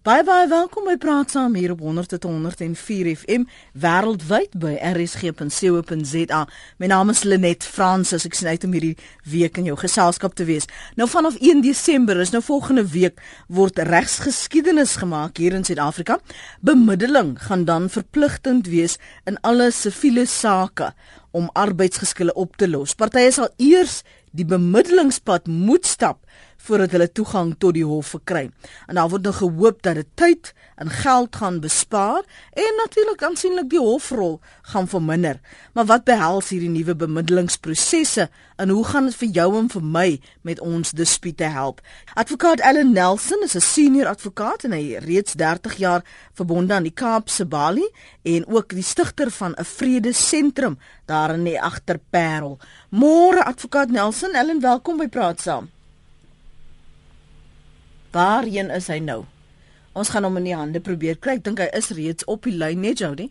Baie baie welkom by Praat Saam hier op 100.104 FM wêreldwyd by rsg.co.za. My naam is Lenet Fransis. Ek sien uit om hierdie week in jou geselskap te wees. Nou vanaf 1 Desember is nou volgende week word regsgeskiedenis gemaak hier in Suid-Afrika. Bemiddeling gaan dan verpligtend wees in alle siviele sake om arbeidsgeskille op te los. Partye sal eers die bemiddelingspad moet stap voordat hulle toegang tot die hof verkry. En daar word nou gehoop dat dit tyd en geld gaan bespaar en natuurlik aansienlik die hofrol gaan verminder. Maar wat behels hierdie nuwe bemiddelingsprosesse en hoe gaan dit vir jou en vir my met ons dispute help? Advokaat Ellen Nelson is 'n senior advokaat en hy reeds 30 jaar verbonde aan die Kaapse Bali en ook die stigter van 'n vrede sentrum daar in die Agterparel. Môre advokaat Nelson, Ellen, welkom by Praat Saam. Waarheen is hy nou? Ons gaan hom in die hande probeer kry. Ek dink hy is reeds op die lyn net Jody.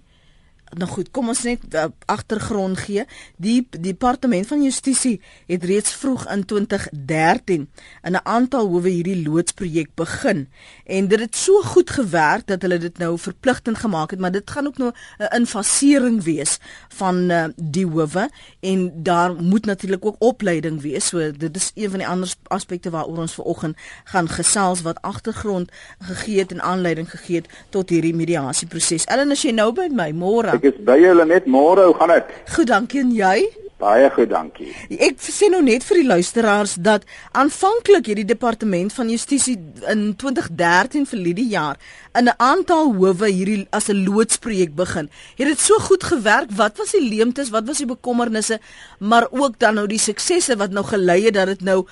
Nou goed, kom ons net uh, agtergrond gee. Die, die departement van justisie het reeds vroeg in 2013 in 'n aantal howe hierdie loodsprojek begin en dit het so goed gewerk dat hulle dit nou verpligtend gemaak het, maar dit gaan ook nou 'n infasering wees van uh, die howe en daar moet natuurlik ook opleiding wees. So dit is een van die ander aspekte waaroor ons vanoggend gaan gesels wat agtergrond gegee het en aanleiding gegee het tot hierdie mediasieproses. Ellen, as jy nou by my môre Ek is by julle net môre, hoe gaan dit? Goed, dankie en jy? Baie goed, dankie. Ek sê nou net vir die luisteraars dat aanvanklik hierdie departement van justisie in 2013 vir hierdie jaar in 'n aantal howe hierdie as 'n loodsprojek begin. Het dit so goed gewerk? Wat was die leemtes? Wat was die bekommernisse? Maar ook dan nou die suksesse wat nou gelei het dat dit nou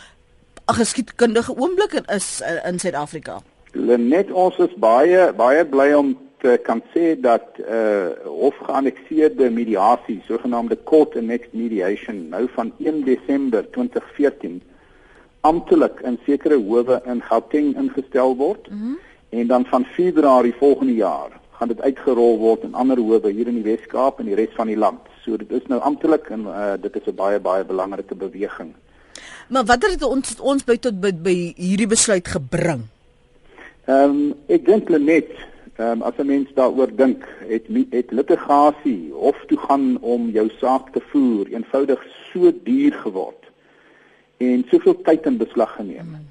'n geskiedkundige oomblik is in Suid-Afrika. Net ons is baie baie bly om te kan sê dat uh hofgeannexeerde mediasie, sogenaamde court annexed mediation, nou van 1 Desember 2014 amptelik in sekere howe in Gauteng ingestel word. Mm -hmm. En dan van Februarie volgende jaar gaan dit uitgerol word in ander howe hier in die Wes-Kaap en die res van die land. So dit is nou amptelik en uh, dit is 'n baie baie belangrike beweging. Maar wat het ons ons by tot by, by hierdie besluit gebring? Ehm um, ek dink net Ehm um, as 'n mens daaroor dink, het het litigasie hof toe gaan om jou saak te voer eenvoudig so duur geword en soveel tyd in beslag geneem mm.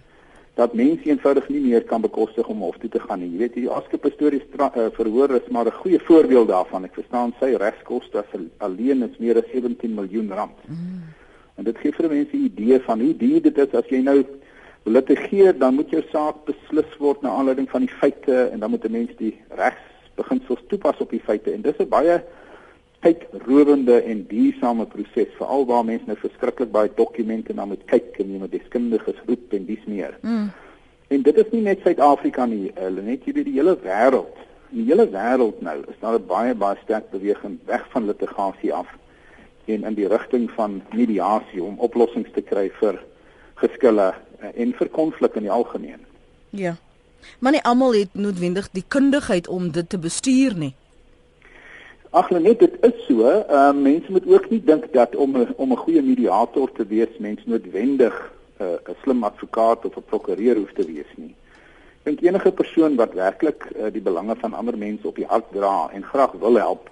dat mense eenvoudig nie meer kan bekostig om hof toe te gaan nie. Jy weet, die Aske Pastorius uh, verhoor is maar 'n goeie voorbeeld daarvan. Ek verstaan sy regskoste alleen is meer as 17 miljoen rand. Mm. En dit gee vir mense 'n idee van hoe duur dit is as jy nou litigeer, dan moet jou saak beslis word na aanleiding van die feite en dan moet 'n mens die regsbeginsels toepas op die feite en dis 'n baie tydrowende en duursame proses veral waar mense nou verskriklik baie dokumente na moet kyk en jy moet deskundiges roep en dis meer. Mm. En dit is nie net Suid-Afrika nie, hulle net hier die hele wêreld. In die hele wêreld nou is daar 'n baie baie sterk beweging weg van litigasie af en in die rigting van mediasie om oplossings te kry vir geskille Eh, en vir konflik in die algemeen. Ja. Maar nie almal het noodwendig die kundigheid om dit te bestuur nie. Ag net dit is so, uh, mense moet ook nie dink dat om om 'n goeie mediator te wees mens noodwendig 'n uh, slim advokaat of 'n prokureur hoef te wees nie. Ek dink enige persoon wat werklik uh, die belange van ander mense op die hart dra en graag wil help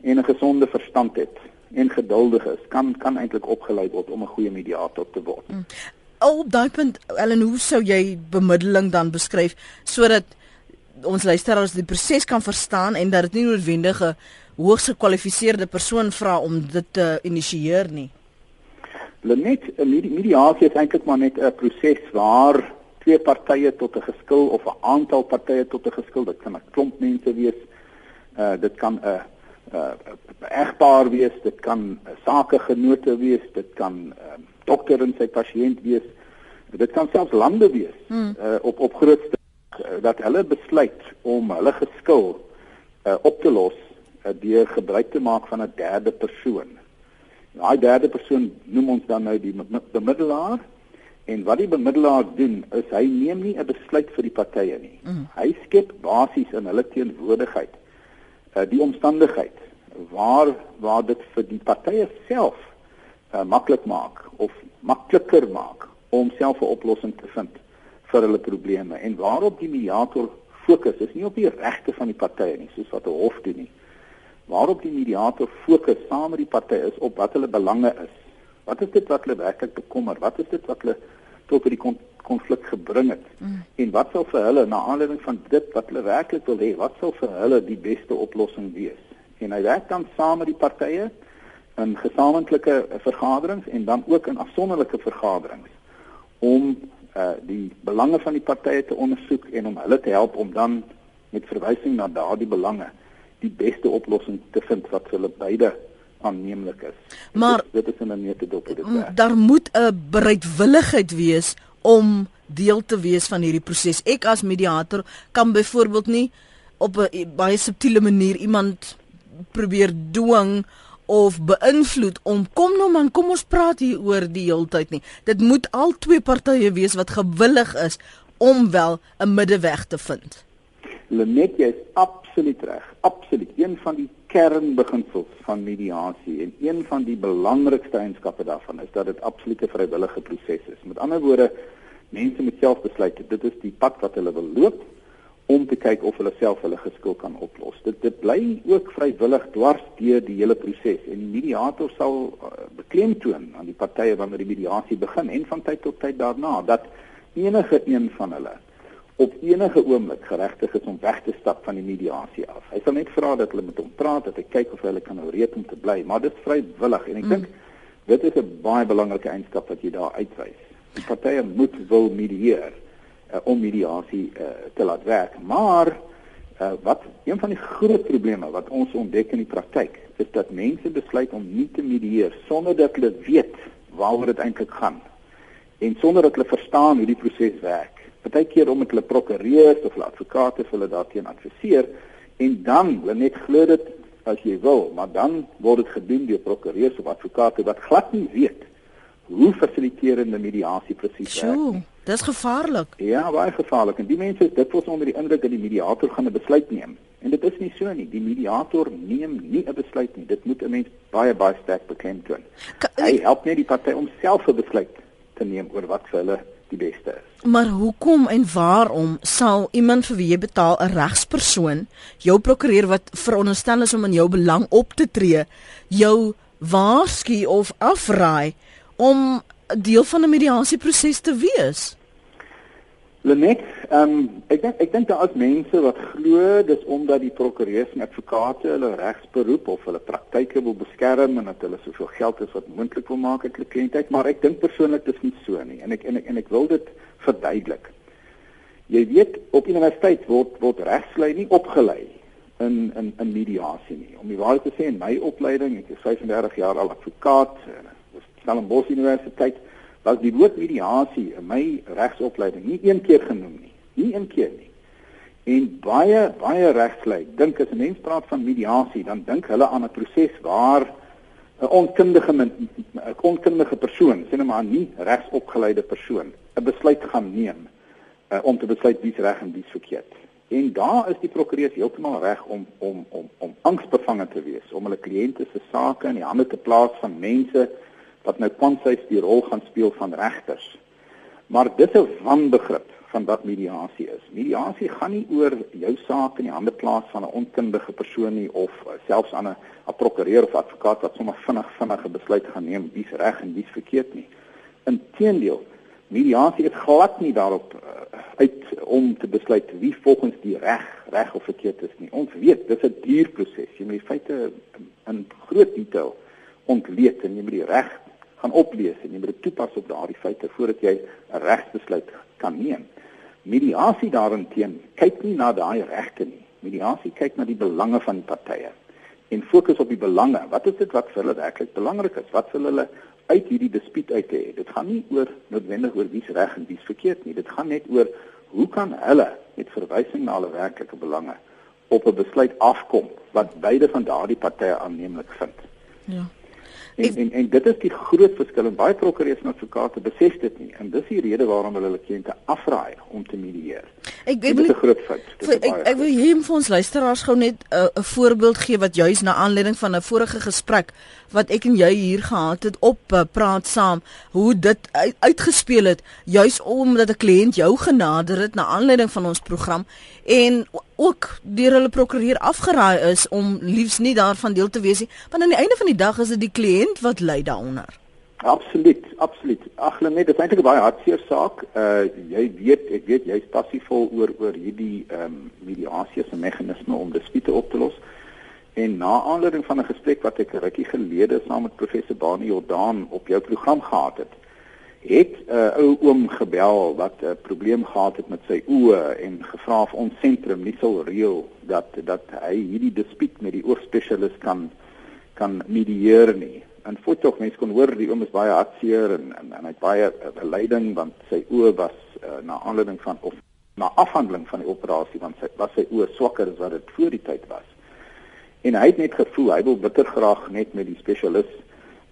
en 'n gesonde verstand het en geduldig is, kan kan eintlik opgelei word om 'n goeie mediator te word. Mm op daai punt Ellen hoe sou jy bemiddeling dan beskryf sodat ons luisteraars die proses kan verstaan en dat dit nie noodwendig 'n hoogs gekwalifiseerde persoon vra om dit te initieer nie. Lenet mediasie is eintlik maar net 'n proses waar twee partye tot 'n geskil of 'n aantal partye tot 'n geskil, dit kan 'n klomp mense wees. Uh dit kan 'n 'n egpaar wees, dit kan 'n sakegenote wees, dit kan uh, dokter en sy pasiënt wees. Dit kan selfs lande wees hmm. uh, op op grootste uh, dat hulle besluit om hulle geskil uh, op te los uh, deur gebruik te maak van 'n derde persoon. Daai derde persoon noem ons dan nou die bemiddelaar en wat die bemiddelaar doen is hy neem nie 'n besluit vir die partye nie. Hmm. Hy skep basies in hulle teenwoordigheid uh, die omstandigheid waar waar dit vir die partye self uh, maklik maak of makliker maak om self 'n oplossing te vind vir hulle probleme en waarop die mediator fokus is nie op die regte van die partye nie, soos wat 'n hof doen nie. Waarop die mediator fokus saam met die partye is op wat hulle belange is. Wat is dit wat hulle werklik bekommer? Wat is dit wat hulle tot by die konflik gebring het? Mm. En wat sal vir hulle na aanleiding van dit wat hulle werklik wil hê, wat sal vir hulle die beste oplossing wees? En hy werk dan saam met die partye in gesamentlike vergaderings en dan ook in afsonderlike vergaderings om uh die belange van die partye te ondersoek en om hulle te help om dan met verwysing na daardie belange die beste oplossing te vind wat hulle beide aanneemlik is. Maar dit is in 'n netedop dit werk. Daar moet 'n bereidwilligheid wees om deel te wees van hierdie proses. Ek as mediator kan byvoorbeeld nie op 'n baie subtiele manier iemand probeer dwing of beïnvloed om kom nou man kom ons praat hier oor die heeltyd nie. Dit moet al twee partye wees wat gewillig is om wel 'n middeweg te vind. Lenet jy is absoluut reg. Absoluut. Een van die kernbeginsels van mediasie en een van die belangrikste eienskappe daarvan is dat dit absoluut 'n vrywillige proses is. Met ander woorde, mense moet self besluit dit is die pad wat hulle wil loop om te kyk of hulle self hulle geskil kan oplos. Dit dit bly ook vrywillig dwars deur die hele proses en die mediator sal uh, beklemtoon aan die partye wanneer die mediasie begin en van tyd tot tyd daarna dat enige een van hulle op enige oomblik geregtig is om weg te stap van die mediasie af. Hy sal net vra dat hulle met hom praat, dat hy kyk of hulle kan nou reed om te bly, maar dit is vrywillig en ek mm. dink dit is 'n baie belangrike eienskap wat jy daar uitwys. Die partye moet wil medieer uh, om mediasie uh, te laat werk. Maar uh, wat een van die groot probleme wat ons ontdek in die praktyk is dat mense besluit om nie te medieer sonder dat hulle weet waaroor dit eintlik gaan en sonder dat hulle verstaan hoe die proses werk. Partykeer om met hulle prokureurs of hulle advokate vir hulle daarteen adviseer en dan hulle net glo dit as jy wil, maar dan word dit gedoen deur prokureurs of advokate wat glad nie weet hoe fasiliterende mediasie presies werk. Dis gevaarlik. Ja, baie gevaarlik. En die mense dit word onder die indruk dat die mediator gaan 'n besluit neem. En dit is nie so nie. Die mediator neem nie 'n besluit nie. Dit moet 'n mens baie baie sterk beklemtoon. Hy help net die party om self 'n besluit te neem oor wat vir hulle die beste is. Maar hoekom en waarom sal iemand vir wie jy betaal 'n regspersoon, jou prokureur wat veronderstel is om in jou belang op te tree, jou waarsku of afraai om deel van 'n mediasieproses te wees? Lenet, ehm um, ek dink ek dink daar is mense wat glo dis omdat die prokureurs en advokate hulle regsberoep of hulle praktyke wil beskerm en dat hulle soveel geld as wat moontlik wil maak uit hulle kliëntheid, maar ek dink persoonlik dis nie so nie en ek en ek, en ek wil dit verduidelik. Jy weet op universiteit word word regslei nie opgelei in in in mediasie nie. Om die waarheid te sê in my opleiding, ek is 35 jaar al advokaat, Stellenbosch Universiteit was die woord mediasie in my regsopleiding nie een keer genoem nie. Nie een keer nie. En baie baie regslei dink as 'n mens praat van mediasie, dan dink hulle aan 'n proses waar 'n onkundige 'n onkundige persoon, sien nou maar nie regsopgeleide persoon, 'n besluit gaan neem uh, om te besluit wie's reg en wie's verkeerd. En daar is die prokureur heeltemal reg om om om om angsbevange te wees, om hulle kliënte se sake in die hande te plaas van mense wat nou kwansies die rol gaan speel van regters. Maar dit is 'n wanbegrip van wat mediasie is. Mediasie gaan nie oor jou saak in die hande plaas van 'n onkundige persoon nie of selfs aan 'n prokureur of advokaat wat sommer vinnig vinnige besluit gaan neem wie's reg en wie's verkeerd nie. Inteendeel, mediasie is glad nie daarop uh, uit om te besluit wie volgens die reg reg of verkeerd is nie. Ons weet dis 'n duur proses. Jy moet die feite in groot detail ontleed en jy moet die reg gaan oplees en jy moet dit toepas op daardie feite voordat jy 'n regsbesluit kan neem. Mediasie daarenteen kyk nie na daai regte nie. Mediasie kyk na die belange van die partye en fokus op die belange. Wat is dit wat vir hulle werklik belangrik is? Wat wil hulle uit hierdie dispuut uit hê? Dit gaan nie oor noodwendig oor wie's reg en wie's verkeerd nie. Dit gaan net oor hoe kan hulle met verwysing na hulle werklike belange op 'n besluit afkom wat beide van daardie partye aanneemlik vind. Ja. En, en en dit is die groot verskil en baie prokureurs en advokate besef dit nie en dis die rede waarom hulle hulle kliënte afraai om te medieer. Ek ek wil 'n groot fout. Ek ek wil hier vir ons luisteraars gou net 'n uh, voorbeeld gee wat juis na aanleiding van 'n vorige gesprek wat ek en jy hier gehad het op uh, praat saam, hoe dit uit, uitgespeel het juis omdat 'n kliënt jou genader het na aanleiding van ons program en ook deur hulle prokureur afgeraai is om liefs nie daarvan deel te wees nie, want aan die einde van die dag is dit die kliënt wat ly daaronder. Absoluut, absoluut. Ag net, dit is eintlik 'n baie hartseer saak. Uh jy weet, ek weet jy's passievol oor oor hierdie ehm um, mediasie se meganisme om dispute op te los. En na aanleiding van 'n gesprek wat ek rukkie gelede saam met professor Bani Jordan op jou program gehad het, het 'n uh, ou oom gebel wat 'n uh, probleem gehad het met sy oë en gevra of ons sentrum nie sou reël dat dat hy hierdie dispuut met die oogspesialis kan kan medieer nie en voet tog mense kon hoor die oom is baie hartseer en en, en hy het baie uh, lyding want sy oë was uh, na aanleiding van of na afhandeling van die operasie want sy was sy oë swakker as wat dit voor die tyd was. En hy het net gevoel hy wil bitter graag net met die spesialis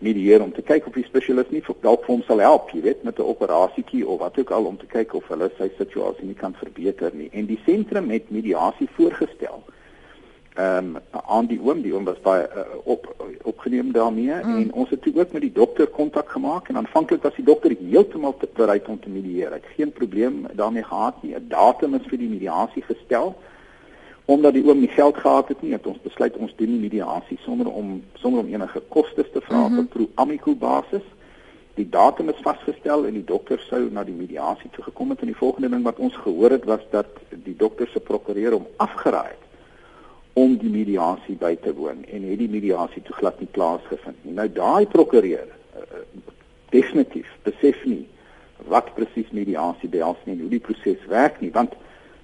medieer om te kyk of die spesialis nie dalk vir hom sal help, jy weet, met 'n operasietjie of wat ook al om te kyk of hulle sy situasie nie kan verbeter nie. En die sentrum het mediasie voorgestel ehm um, aan die oom die oom was baie uh, op opgeneem daarmee mm. en ons het toe ook met die dokter kontak gemaak en aanvanklik was die dokter heeltemal te bereid om te medieer. Hy het geen probleem daarmee gehad nie. 'n Datum is vir die mediasie gestel. Omdat die oom nie geld gehad het nie, het ons besluit ons doen die mediasie sonder om sonder om enige kostes te vra mm -hmm. op pro amico basis. Die datum is vasgestel en die dokter sou na die mediasie toe gekom het en die volgende ding wat ons gehoor het was dat die dokter se prokureur hom afgeraai het om die mediasie by te woon en het die mediasie toe glad nie plaasgevind nie. Nou daai prokureur uh, definitief besef nie wat presies mediasie behels nie, hoe die proses werk nie, want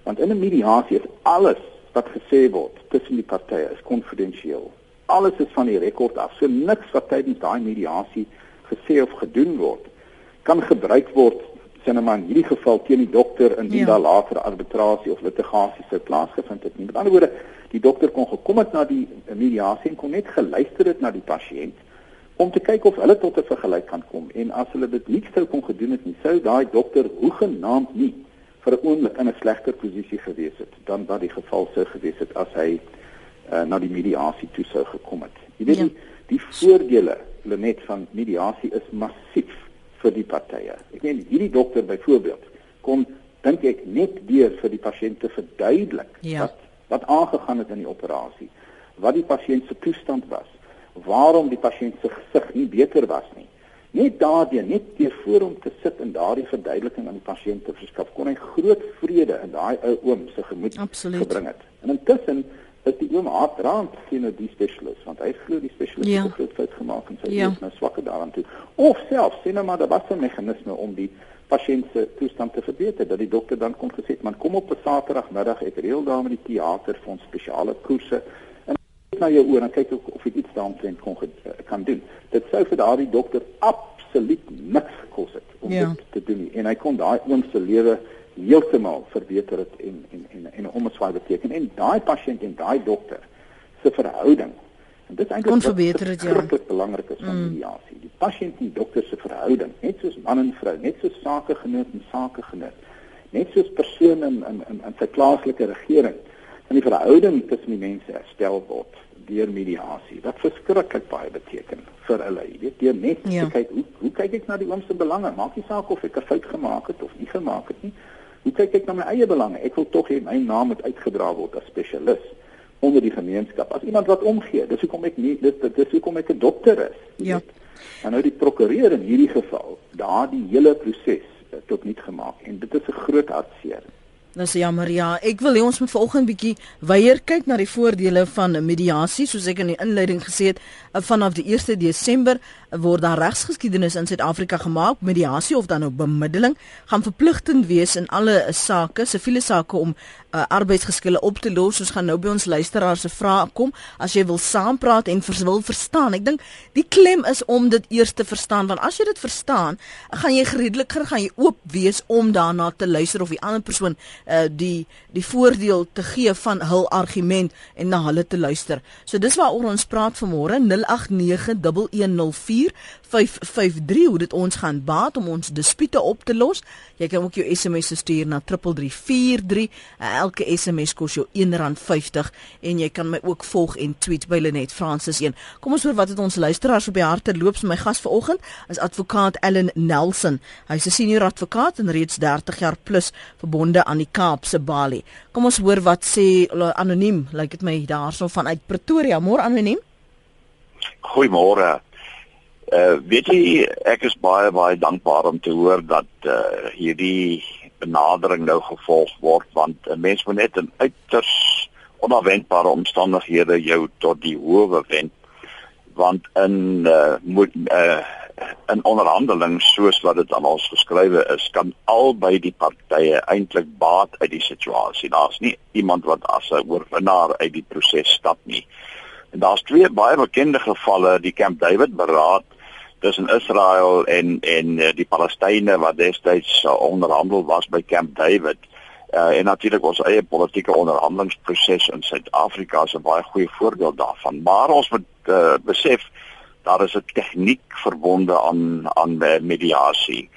want in 'n mediasie is alles wat gesê word tussen die partye is konfidensieel. Alles is van die rekord af. So niks wat tydens daai mediasie gesê of gedoen word kan gebruik word sinne maar in hierdie geval teen die dokter indien ja. daar later arbitrasie of litigasie sou plaasgevind het nie. Met ander woorde die dokter kon gekom het na die mediasie en kon net geluister het na die pasiënt om te kyk of hulle tot 'n vergelyk kan kom en as hulle dit nie sou kon gedoen het nie sou daai dokter hoegenaamd nie vir 'n oomblik in 'n slegter posisie gewees het dan wat die geval sou gewees het as hy uh, na die mediasie toe sou gekom het. Jy weet ja. die, die voordele net van mediasie is massief vir die partye. Ek meen hierdie dokter byvoorbeeld kon dink ek net deur vir die pasiënte verduidelik ja. dat wat aangegaan het in die operasie, wat die pasiënt se toestand was, waarom die pasiënt se gesig nie beter was nie. Net daardie net deur voor hom te sit en daardie verduideliking aan die pasiënt te verskaf, kon hy groot vrede in daai ou oom se gemoed Absoluut. gebring het. En intussen is die oom hardraand sien die spesialis want hy glo die spesialis ja. het groot fout gemaak en sy ja. is nou swakker daaraan toe. Of selfs sien nou maar daar was 'n meganisme om die pasiënt se toestand te verbeter dat die dokter dan kon gesê het man kom op 'n saterdagmiddag ek reël daar met die teater vir ons spesiale koerse en kyk na jou oor en kyk of ek iets daarin kon kan doen dit sou vir daardie dokter absoluut niks gekos het om ja. dit te doen en hy kon daai oom se lewe heeltemal verbeter het en en en en 'n omswaai beteken en daai pasiënt en daai dokter se verhouding En dit is eintlik onverbeter dit ja. Dit is belangrik is van mm. mediasie. Die pasiënt en dokter se verhouding, net soos man en vrou, net soos sakegenoot en sakegenoot, net soos persoon in in in, in sy plaaslike regering, en die verhouding tussen die mense herstel word deur mediasie. Wat verskriklik baie beteken vir hulle. Jy weet, deur net ja. te kyk hoe hoe kyk ek na die oom se belange? Maak nie saak of ek 'n fout gemaak het of nie gemaak het nie. Hoe kyk ek na my eie belange? Ek wil tog hê my naam moet uitgedra word as spesialis onder die gemeenskap. As iemand wat omgee, dis hoekom ek nie dis dis hoekom ek 'n dokter is. Ja. En nou die prokureur in hierdie geval, daardie hele proses tot niet gemaak en dit is 'n groot hartseer. Dis jammer ja, ek wil hê ons moet vanoggend bietjie weier kyk na die voordele van mediasie, soos ek in die inleiding gesê het, eh, vanaf die 1 Desember word daar regsgeskiedenis in Suid-Afrika gemaak. Mediasie of dan nou bemiddeling gaan verpligtend wees in alle sake, siviele sake om uh, arbeidsgeskille op te los. Ons gaan nou by ons luisteraars se vrae kom as jy wil saampraat en vers wil verstaan. Ek dink die klem is om dit eers te verstaan want as jy dit verstaan, gaan jy redelik gaan jy oop wees om daarna te luister of die ander persoon uh, die die voordeel te gee van hul argument en na hulle te luister. So dis waaroor ons praat vanmôre 0891104553 hoe dit ons gaan baat om ons dispute op te los. Jy kan ook jou SMS stuur na 3343. Elke SMS kos jou R1.50 en jy kan my ook volg en tweet by Lenet Francis 1. Kom ons hoor wat het ons luisteraars op die harte loop. My gas vanoggend is advokaat Ellen Nelson. Hy's 'n senior advokaat en reeds 30 jaar plus verbonde aan die Kaapse Bali. Kom ons hoor wat sê anoniem, lyk like dit my daarso vanuit Pretoria. Môre anoniem. Goeiemôre. Uh weet jy ek is baie baie dankbaar om te hoor dat uh hierdie benadering nou gevolg word want 'n mens moet net in uiters onverwendbare omstandighede jou tot die howe wend want in uh moet uh in onderhandeling soos wat dit aan ons geskrywe is, kan albei die partye eintlik baat uit die situasie. Daar's nie iemand wat as 'n oorwinnaar uit die proses stap nie. En daar's twee baie bekende gevalle, die Camp David beraad tussen Israel en en uh, die Palestynë wat destyds uh, onderhandel was by Camp David. Uh, en natuurlik ons eie politieke onderhandelingsproses in Suid-Afrika is 'n baie goeie voorbeeld daarvan. Maar ons moet uh, besef daar is 'n tegniek verbonde aan aan mediasie.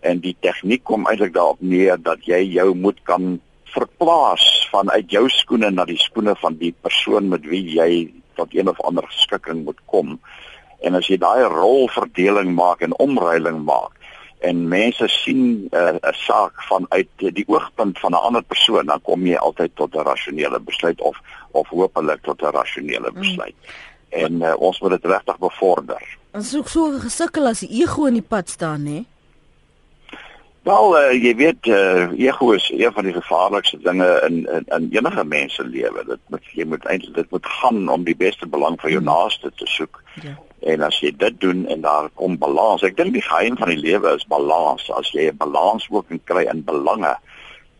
En die tegniek kom eintlik daarop neer dat jy jou moet kan verplaas vanuit jou skoene na die skoene van die persoon met wie jy tot een of ander skikking moet kom. En as jy daai rolverdeling maak en omruiling maak en mense sien eh, 'n uh, saak vanuit die oogpunt van 'n ander persoon, dan kom jy altyd tot 'n rasionele besluit of of hopelik tot 'n rasionele mm. besluit. Mm en uh, ons moet dit regtig bevorder. Ons soek so gesukkel as die ego in die pad staan, hè? Wel, uh, jy weet, uh, ego is een van die gevaarlikste dinge in in, in enige mens se lewe. Dit moet jy moet eintlik dit moet gaan om die beste belang van jou hmm. naaste te soek. Ja. En as jy dit doen en daar kom balans. Ek dink die geheim van die lewe is balans. As jy 'n balans ook kry in belange,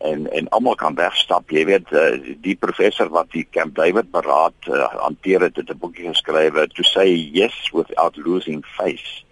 en en almal kan wegstap jy weet uh, die professor wat die Camp David beraad uh, hanteer het het 'n boekie geskrywe to say yes without losing face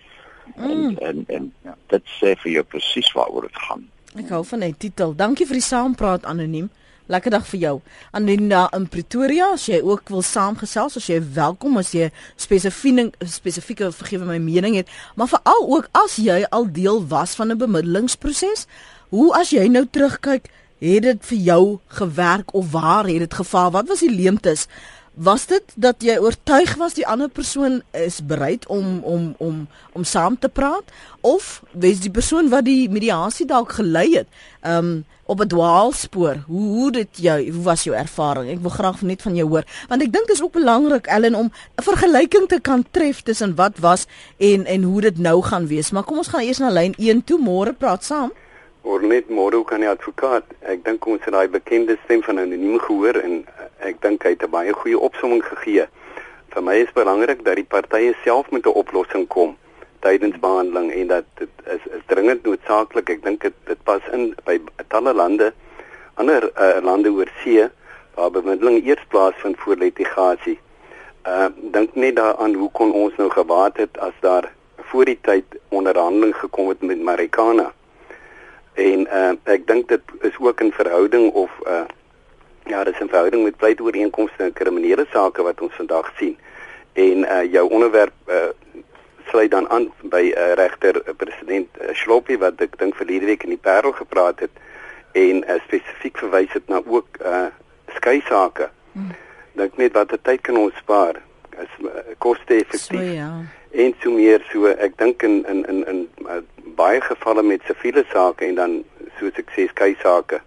mm. en en, en ja, dit sê vir jou presies waaroor dit gaan ek hou van die titel dankie vir die saampraat anoniem lekker dag vir jou Anina in Pretoria as jy ook wil saamgesels as jy welkom as jy spesifieke spesifieke vergewe my mening het maar veral ook as jy al deel was van 'n bemiddelingsproses Hoe as jy nou terugkyk, het dit vir jou gewerk of waar het dit gefaal? Wat was die leemtes? Was dit dat jy oortuig was die ander persoon is bereid om om om om saam te praat of was die persoon wat die mediasie dalk gelei het um op 'n dwaalspoor? Hoe hoe dit jou hoe was jou ervaring? Ek wil graag net van jou hoor want ek dink dit is ook belangrik Ellen om 'n vergelyking te kan tref tussen wat was en en hoe dit nou gaan wees. Maar kom ons gaan eers na lyn 1 toe môre praat saam. Oor net môre kan die advokaat. Ek dink ons het daai bekende stem van anoniem gehoor en ek dink hy het 'n baie goeie opsomming gegee. Vir my is belangrik dat die partye self met 'n oplossing kom tydens behandeling en dat dit is, is dringend noodsaaklik. Ek dink dit dit pas in by talle lande, ander uh, lande oor see waar bemiddeling eers plaasvind voor litigasie. Uh dink net daaraan hoe kon ons nou gewaat het as daar voor die tyd onderhandeling gekom het met Marikana En uh, ek dink dit is ook in verhouding of uh, ja, dis in verhouding met pleitooreenkomste en kriminele sake wat ons vandag sien. En uh, jou onderwerp uh, sluit dan aan by uh, regter uh, president uh, Sloppy wat ek dink verlede week in die Parel gepraat het en uh, spesifiek verwys het na ook uh, skei sake. Hmm. Dink net wat 'n tyd kan ons spaar. Is uh, koste effektief. So, ja. En so meer so ek dink in in in in uh, baie gevalle met siviele sake en dan soos ek sê skei sake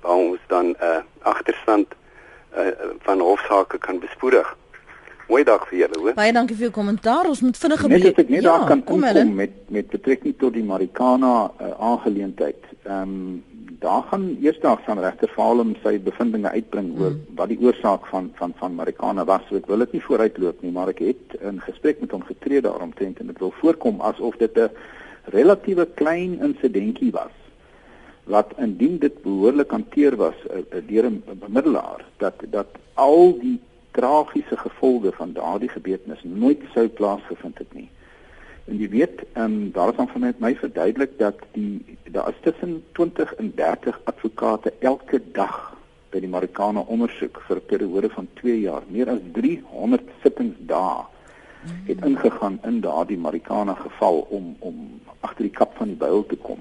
waar ons dan 'n uh, agterstand uh, van hofsaake kan bespoedig. Mooi dag vir julle, hoor. Baie dankie vir jou kommentaar. Ons moet vinnig gebeur. Net as ek net ja, daar kan kom, kom met met betrekking tot die Marikana uh, aangeleentheid. Ehm um, daar gaan eersdaags aan regter Falem sy bevindinge uitbring oor mm. wat die oorsaak van van van Marikana was. So ek wil dit nie vooruitloop nie, maar ek het in gesprek met hom getree daaromtrent en dit wil voorkom asof dit 'n relatiewe klein insidentjie was wat indien dit behoorlik hanteer was uh, deur 'n bemiddelaar dat dat al die tragiese gevolge van daardie gebeurtenis nooit sou plaasgevind het nie. En jy weet, ehm um, daar is dan van my verduidelik dat die daar is tussen 20 en 30 advokate elke dag by die Marikana ondersoek vir 'n periode van 2 jaar, meer as 300 sittingsdae het ingegaan in daardie Marikana geval om om agter die kap van die byl te kom.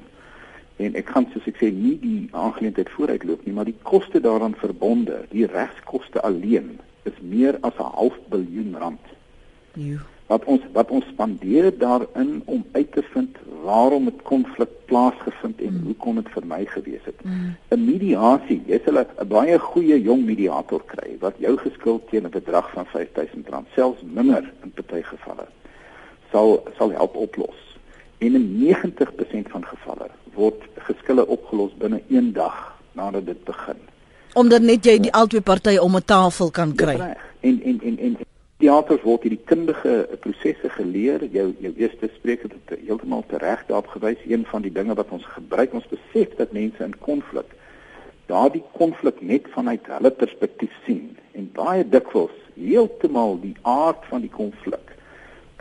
En ek kan soos ek sê nie die aangeleentheid vooruitloop nie, maar die koste daaraan verbonde, die regskoste alleen is meer as 'n half biljoen rand. Jo wat ons wat ons spandeer daarin om uit te vind waarom het konflik plaasgevind en mm. hoe kon dit vermy gewees het. Mm. 'n Mediasie, jy sal 'n baie goeie jong mediator kry wat jou geskuld teen 'n bedrag van R5000, selfs minder in party gevalle sal sal help oplos. En in 90% van gevalle word geskille opgelos binne 1 dag nadat dit begin. Omdat net jy die albei partye om 'n tafel kan kry. En en en en teaters word hierdie kundige prosesse geleer. Jou jou eerste spreker het heeltemal tereg daarop gewys een van die dinge wat ons gebruik ons besef dat mense in konflik daardie konflik net vanuit hulle perspektief sien en baie dikwels heeltemal die aard van die konflik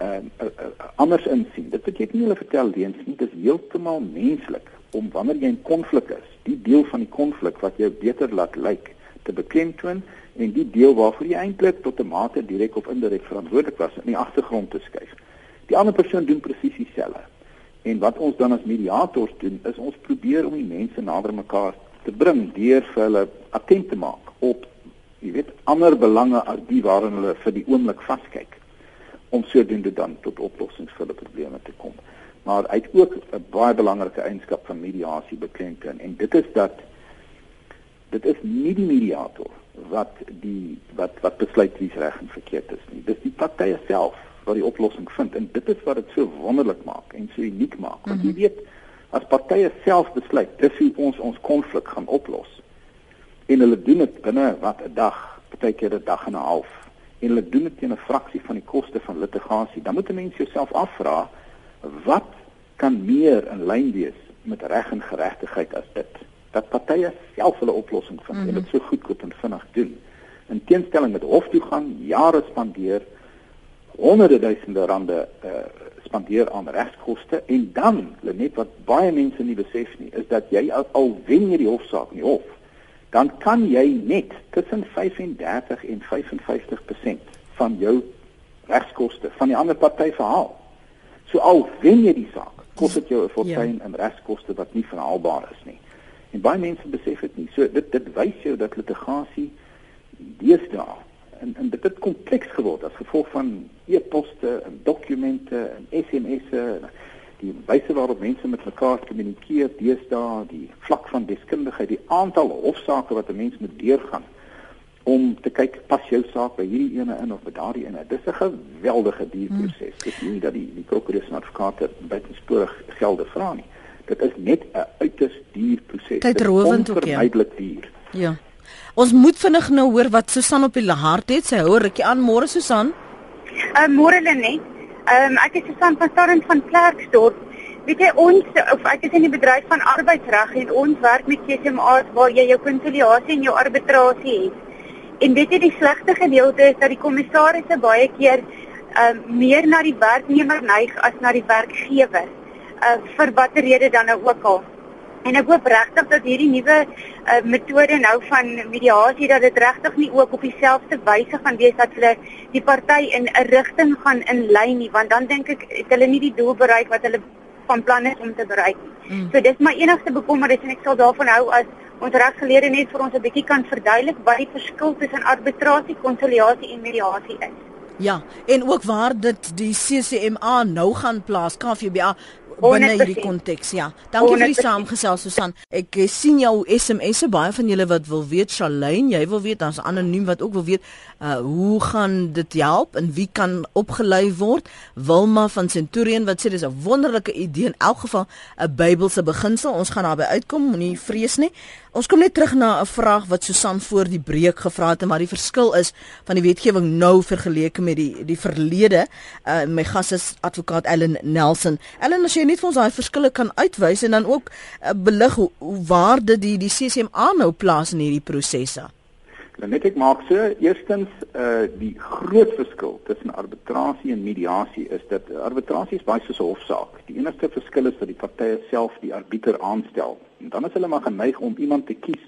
ehm uh, uh, uh, anders insien. Dit beteken nie hulle vertel leuns nie, dit is heeltemal menslik om wanneer jy in konflik is, die deel van die konflik wat jou beter laat lyk te beklemtoon en die deel waarvoor jy eintlik tot 'n mate direk of indirek verantwoordelik was in die agtergrond te skuif. Die ander persoon doen presies dieselfde. En wat ons dan as mediators doen, is ons probeer om die mense nader mekaar te bring deur vir hulle attent te maak op jy weet ander belange as die waarin hulle vir die oomblik vaskyk om sodoende dan tot oplossings vir die probleme te kom. Maar uit ook 'n baie belangrike eienskap van mediasie beklemtoon en dit is dat dit is nie die mediator wat die wat wat besluit wie's reg en verkeerd is nie. Dis die partye self wat die oplossing vind en dit is wat dit so wonderlik maak en so uniek maak. Want mm -hmm. jy weet as partye self besluit dis hoe ons ons konflik gaan oplos. En hulle doen dit binne wat 'n dag, partykeer 'n dag en 'n half. En hulle doen dit teen 'n fraksie van die koste van litigasie. Dan moet 'n mens jouself afvra wat kan meer in lyn wees met reg en geregtigheid as dit? dat partye self hulle oplossing vind mm -hmm. en dit so goedkoop en vinnig doen. In teenstelling met hof toe gaan, jare spandeer, honderde duisende rande uh, spandeer aan regskoste en dan, net wat baie mense nie besef nie, is dat jy al, al wen jy die hofsaak nie hof, dan kan jy net tussen 35 en 55% van jou regskoste van die ander party verhaal. So al wen jy die saak, kos dit jou 'n fortuin ja. in regskoste wat nie verhaalbaar is nie. En baie mense besef dit nie. So dit dit wys jou dat litigasie deesdae en en dit het kompleks geword as gevolg van e-poste en dokumente en SMS'e die wyse waarop mense met mekaar kommunikeer deesdae die vlak van deskundigheid die aantal hofsaake wat 'n mens moet deurgaan om te kyk pas jou saak by hierdie ene in of by daardie ene dis 'n geweldige duur proses hmm. dis nie dat die die prokureurs en advokate buitensporig gelde vra nie dit is net 'n uiters duur proses. Tydrowend ook ja. Duur. Ja. Ons moet vinnig nou hoor wat Susan op die hart het. Sy hou rukkie aan môre Susan. Uh môre Lenet. Ehm um, ek is Susan van Starrent van Klerksdorp. Weet jy ons of ek is in die bedryf van arbeidsreg en ons werk met CCMA's waar jy jou konsiliasie en jou arbitrasie het. En weet jy die slegte gedeelte is dat die kommissarisse baie keer ehm um, meer na die werknemer neig as na die werkgewer uh, vir watter rede dan nou ook al. En ek hoop regtig dat hierdie nuwe uh, metode nou van mediasie dat dit regtig nie ook op dieselfde wyse gaan wees dat hulle die party in 'n rigting gaan inlei nie, want dan dink ek het hulle nie die doel bereik wat hulle van plan is om te bereik nie. Mm. So dis my enigste bekommernis en ek sal daarvan hou as ons regsgeleerde net vir ons 'n bietjie kan verduidelik wat die verskil tussen arbitrasie, konsiliasie en mediasie is. Ja, en ook waar dit die CCMA nou gaan plaas, KVBA binne hierdie konteks ja. Dankie vir die saamgesels Susan. Ek eh, sien jou SMS'e baie van julle wat wil weet Shalane, jy wil weet dan's anoniem wat ook wil weet uh hoe gaan dit help en wie kan opgelei word? Wilma van Centurion wat sê dis 'n wonderlike idee in elk geval 'n Bybelse beginsel. Ons gaan daarby uitkom, moenie vrees nie. Ons kom net terug na 'n vraag wat Susan voor die breek gevra het, maar die verskil is van die wetgewing nou vergeleke met die die verlede. Uh my gas is advokaat Ellen Nelson. Ellen, as jy net vir ons daai verskille kan uitwys en dan ook uh, belig hoe, waar dit die die CCMA nou plaas in hierdie prosesse. Net ek maak so, eerstens uh die groot verskil tussen arbitrasie en mediasie is dat arbitrasie is baie soos 'n hofsaak. Die enigste verskil is dat die partye self die arbiter aanstel. En dan is hulle maar geneig om iemand te kies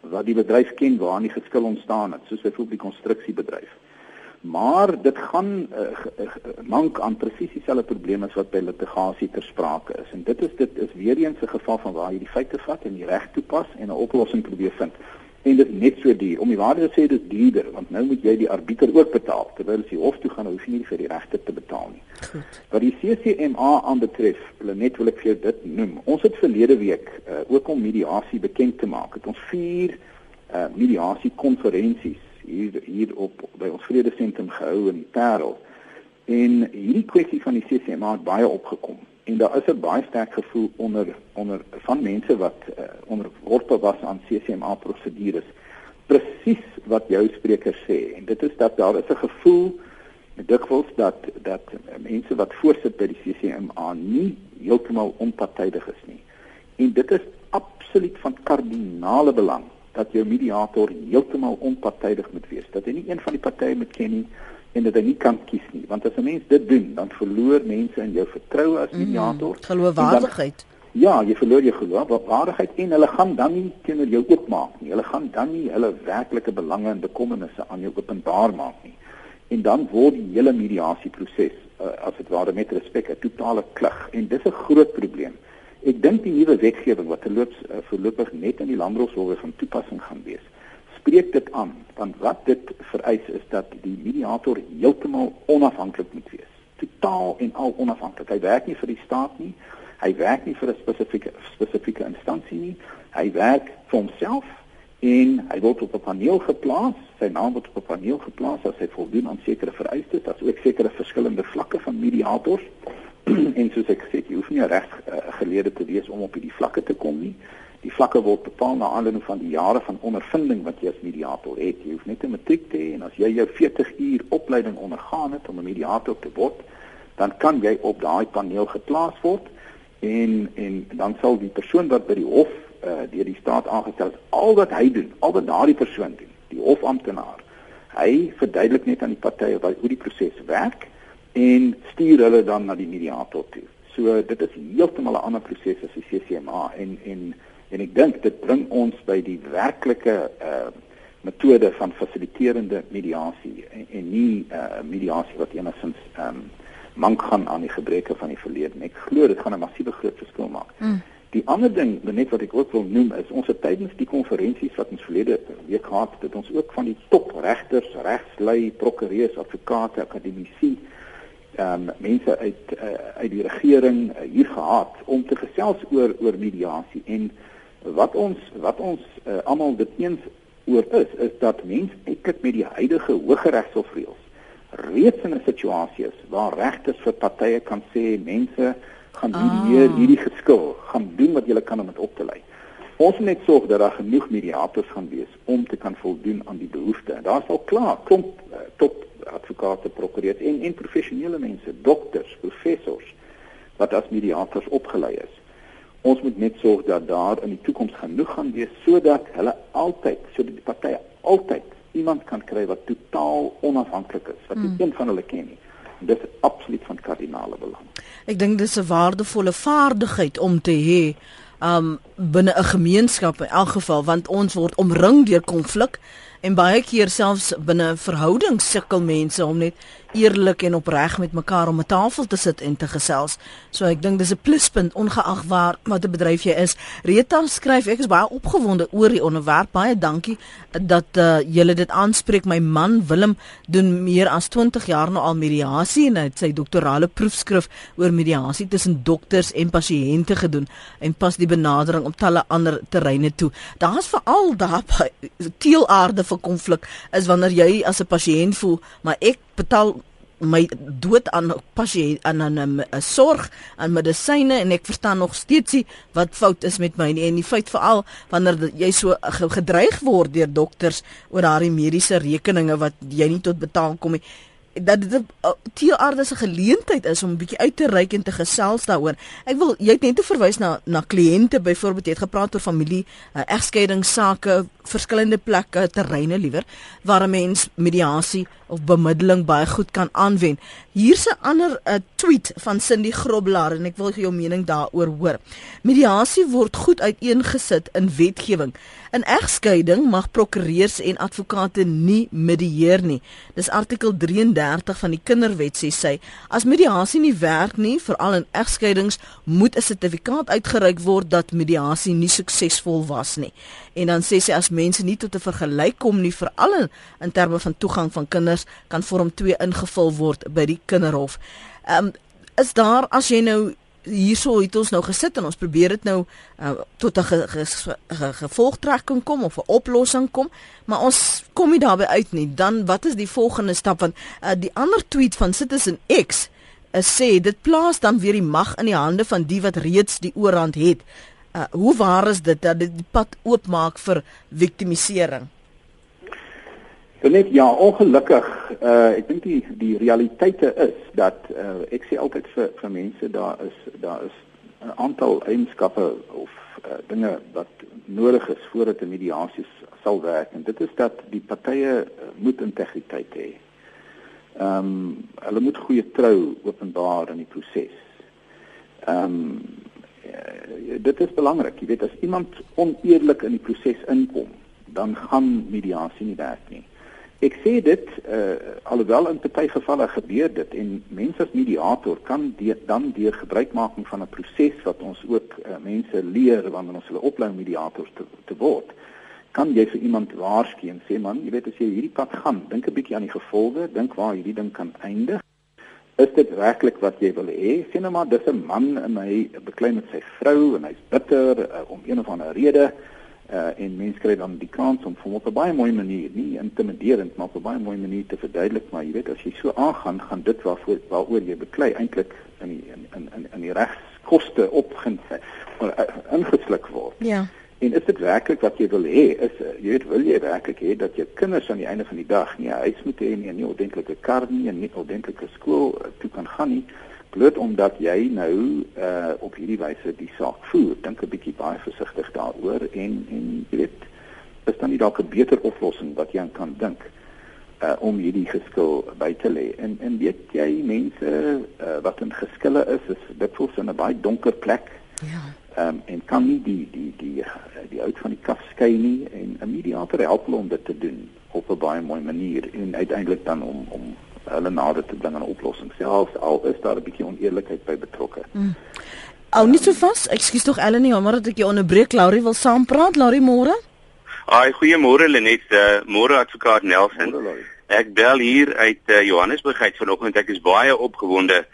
wat die bedryf ken waar die geskil ontstaan het, soos byvoorbeeld die konstruksiebedryf. Maar dit gaan uh, uh, mank aan presies dieselfde probleme as wat by litigasie ter sprake is. En dit is dit is weer eens 'n geval van waar jy die feite vat en die reg toepas en 'n oplossing probeer vind en dit net so duur. Om die waarheid te sê dis duurder want nou moet jy die arbiter ook betaal terwyl jy hof toe gaan hoef jy nie vir die regter te betaal nie. Goed. Wat die CCMA aanbetref, hulle net wil ek vir jou dit noem. Ons het verlede week uh, ook om mediasie bekend te maak. Het ons vier uh, mediasie konferensies hier hier op by ons vrede sentrum gehou in Parel. En hierdie kwessie van die CCMA het baie opgekom. En daar is 'n baie sterk gevoel onder onder van mense wat uh, onderworpe was aan CCMA prosedures presies wat jou spreker sê. En dit is dat daar is 'n gevoel dikwels dat dat mense wat voorsit by die CCMA nie heeltemal onpartydig is nie. En dit is absoluut van kardinale belang dat jou mediator heeltemal onpartydig moet wees. Dat hy nie een van die partye moet ken nie en dat hy nie kan kies nie. Want as 'n mens dit doen dan verloor mense in jou vertroue as mhm. mediator. mm, geloofwaardigheid ja jy verloor jou geloofwaardigheid en hulle gaan dan nie teenoor jou oopmaak nie. Hulle gaan dan nie hulle werklike belange en bekommernisse aan jou openbaar maak nie. En dan word die hele mediasieproses uh, as dit ware met respek 'n totale klug. En dis 'n groot probleem ek dink die nuwe wetgewing wat verloops uh, voorlopig net in die landroshowe van toepassing gaan wees spreek dit aan want wat dit vereis is dat die mediator heeltemal onafhanklik moet wees. Totaal en al onafhanklik hy werk nie vir die staat nie hy werk nie vir 'n spesifieke spesifieke instansie nie. Hy werk vir homself en hy word op 'n paneel geplaas. Sy naam word op 'n paneel geplaas as hy voldoen aan sekere vereistes. Daar's ook sekere verskillende vlakke van mediators en soos ek sê jy hoef nie reg uh, geleerde te wees om op hierdie vlakke te kom nie Die vlakke word bepaal na aanleiding van die jare van ondervinding wat jy as mediator het. Jy hoef net 'n matriek te hê en as jy jou 40 uur opleiding ondergaan het om 'n mediator te word, dan kan jy op daai paneel geplaas word en en dan sal die persoon wat by die hof uh, deur die staat aangestel is, al wat hy doen, al wat daardie persoon doen, die hofamptenaar, hy verduidelik net aan die partye hoe die proses werk en stuur hulle dan na die mediator toe. So dit is heeltemal 'n ander proses as die CCMA en en en ek dink dit bring ons by die werklike uh metode van fasiliterende mediasie en, en nie uh mediasie wat enigstens um mank gaan aan die gebreke van die verlede. Ek glo dit gaan 'n massiewe groot verskil maak. Mm. Die ander ding net wat ek ook wil noem is ons het tydens die konferensies wat ons verlede week gehad het, ons ook van die top regters, regslui, prokureurs, advokate, akademici ehm um, mense uit uh, uit die regering uh, hier gehad om te gesels oor oor mediasie en wat ons wat ons uh, almal dit eens oor is is dat mense eintlik met die huidige Hooggeregshof-reëls reeds in 'n situasie is waar regters vir partye kan sê mense gaan hier ah. hierdie geskil gaan doen wat julle kan om dit op te lei. Ons moet net sorg dat daar genoeg mediators gaan wees om te kan voldoen aan die behoeftes. Daar's al klaar klomp uh, top advokate, prokureurs en en professionele mense, dokters, professors wat as mediators opgelei is. Ons moet net sorg dat daar in die toekoms genoeg gaan wees sodat hulle altyd sodat die partye altyd iemand kan kry wat totaal onafhanklik is wat hmm. een van hulle ken nie. Dit is absoluut van kardinale belang. Ek dink dis 'n waardevolle vaardigheid om te hê um binne 'n gemeenskap in elk geval want ons word omring deur konflik en baie keer selfs binne verhoudings sukkel mense om net eerlik en opreg met mekaar om 'n tafel te sit en te gesels. So ek dink dis 'n pluspunt ongeag waar wat 'n bedryf jy is. Rita skryf ek is baie opgewonde oor die onderwerp. Baie dankie dat uh, julle dit aanspreek. My man Willem doen meer as 20 jaar nou al mediasie en hy het sy doktorale proefskrif oor mediasie tussen dokters en pasiënte gedoen en pas die benadering op talle ander terreine toe. Daar's veral daar teelaarde vir konflik is wanneer jy as 'n pasiënt voel, maar ek betaal my dood aan pasiënt aan 'n sorg aan medisyne en ek verstaan nog steeds nie wat fout is met my nie. En die feit veral wanneer jy so gedreig word deur dokters oor daardie mediese rekeninge wat jy nie tot betaal kom nie dat dit 'n teeaardse geleentheid is om 'n bietjie uit te reik en te gesels daaroor. Ek wil jy het net te verwys na na kliënte byvoorbeeld jy het gepraat oor familie, uh, egskeidingssake, verskillende plekke, terreine liewer waar 'n mens mediasie of bemiddeling baie goed kan aanwend. Hier's 'n ander uh, tweet van Cindy Grobler en ek wil jou mening daaroor hoor. Mediasie word goed uiteengesit in wetgewing. In egskeiding mag prokureurs en advokate nie medieer nie. Dis artikel 33 van die Kinderwet sê sy, as mediasie nie werk nie, veral in egskeidings, moet 'n sertifikaat uitgereik word dat mediasie nie suksesvol was nie. En dan sê sy as mense nie tot 'n vergelyk kom nie, veral in terme van toegang van kinders, kan vorm 2 ingevul word by die kinderhof. Ehm um, is daar as jy nou hierso het ons nou gesit en ons probeer dit nou uh, tot 'n ge, ge, ge, gevolgtrekking kom of 'n oplossing kom, maar ons kom nie daarby uit nie. Dan wat is die volgende stap want uh, die ander tweet van Citizen X uh, sê dit plaas dan weer die mag in die hande van die wat reeds die oorhand het. Uh, hoe waar is dit dat dit die pad oopmaak vir victimisering? Net ja, ongelukkig, uh ek dink die die realiteite is dat uh ek sê altyd vir vir mense daar is daar is 'n aantal eienskappe of uh, dinge wat nodig is voordat 'n mediasie sal werk en dit is dat die partye moet integriteit hê. Ehm um, hulle moet goeie trou openbaar in die proses. Ehm um, dit is belangrik, jy weet as iemand oneerlik in die proses inkom, dan gaan mediasie nie werk nie. Ek sê dit uh alhoewel in baie gevalle gebeur dit en mense as mediator kan die, dan deur gebruikmaking van 'n proses wat ons ook uh, mense leer wanneer ons hulle oplei mediators te, te word kan jy vir iemand waarsku en sê man jy weet as jy hierdie pad gaan dink 'n bietjie aan die gevolge dink waar hierdie ding kan eindig. Is dit werklik wat jy wil hê? Sien nou maar dis 'n man en hy beklei met sy vrou en hy's bitter uh, om een of ander rede. uh, en mense kry dan die kans om hom op 'n baie mooi manier, nie intimiderend maar op 'n baie mooi manier te verduidelik, maar jy weet as jy so aangaan, gaan dit waarvoor waaroor jy beklei eintlik in die in in in, in die regskoste opgin of uh, ingesluk word. Ja. En is dit werklik wat jy wil hê? Is jy weet wil jy werklik hê dat jou kinders aan die einde van die dag nie 'n huis moet hê nie, 'n nie ordentlike kar nie, 'n nie ordentlike skool uh, toe kan gaan nie? Bloot omdat jy nou uh op hierdie wyse die saak voer. Dink 'n bietjie baie versigtig daaroor en en jy weet is dan nie dalk 'n beter oplossing wat jy kan dink uh om hierdie geskil by te lê. En en weet jy mense uh, wat in geskille is is dit voel so 'n baie donker plek. Ja. Um, en kan nie die die die die uit van die kaf skei nie en 'n mediator help hulle om dit te doen op 'n baie mooi manier en uiteindelik dan om om hulle nader te bring aan 'n oplossing selfs al is daar 'n bietjie oneerlikheid by betrokke. Mm. Ou nie so vas. Ekskuus tog Ellen nie, maar dat ek jou onderbreek. Laurie wil saam praat. Laurie môre? Ai, goeiemôre Lenet. Uh, môre advokaat Nelson. Môre, ek bel hier uit uh, Johannesburg uit vanoggend. Ek is baie opgewonde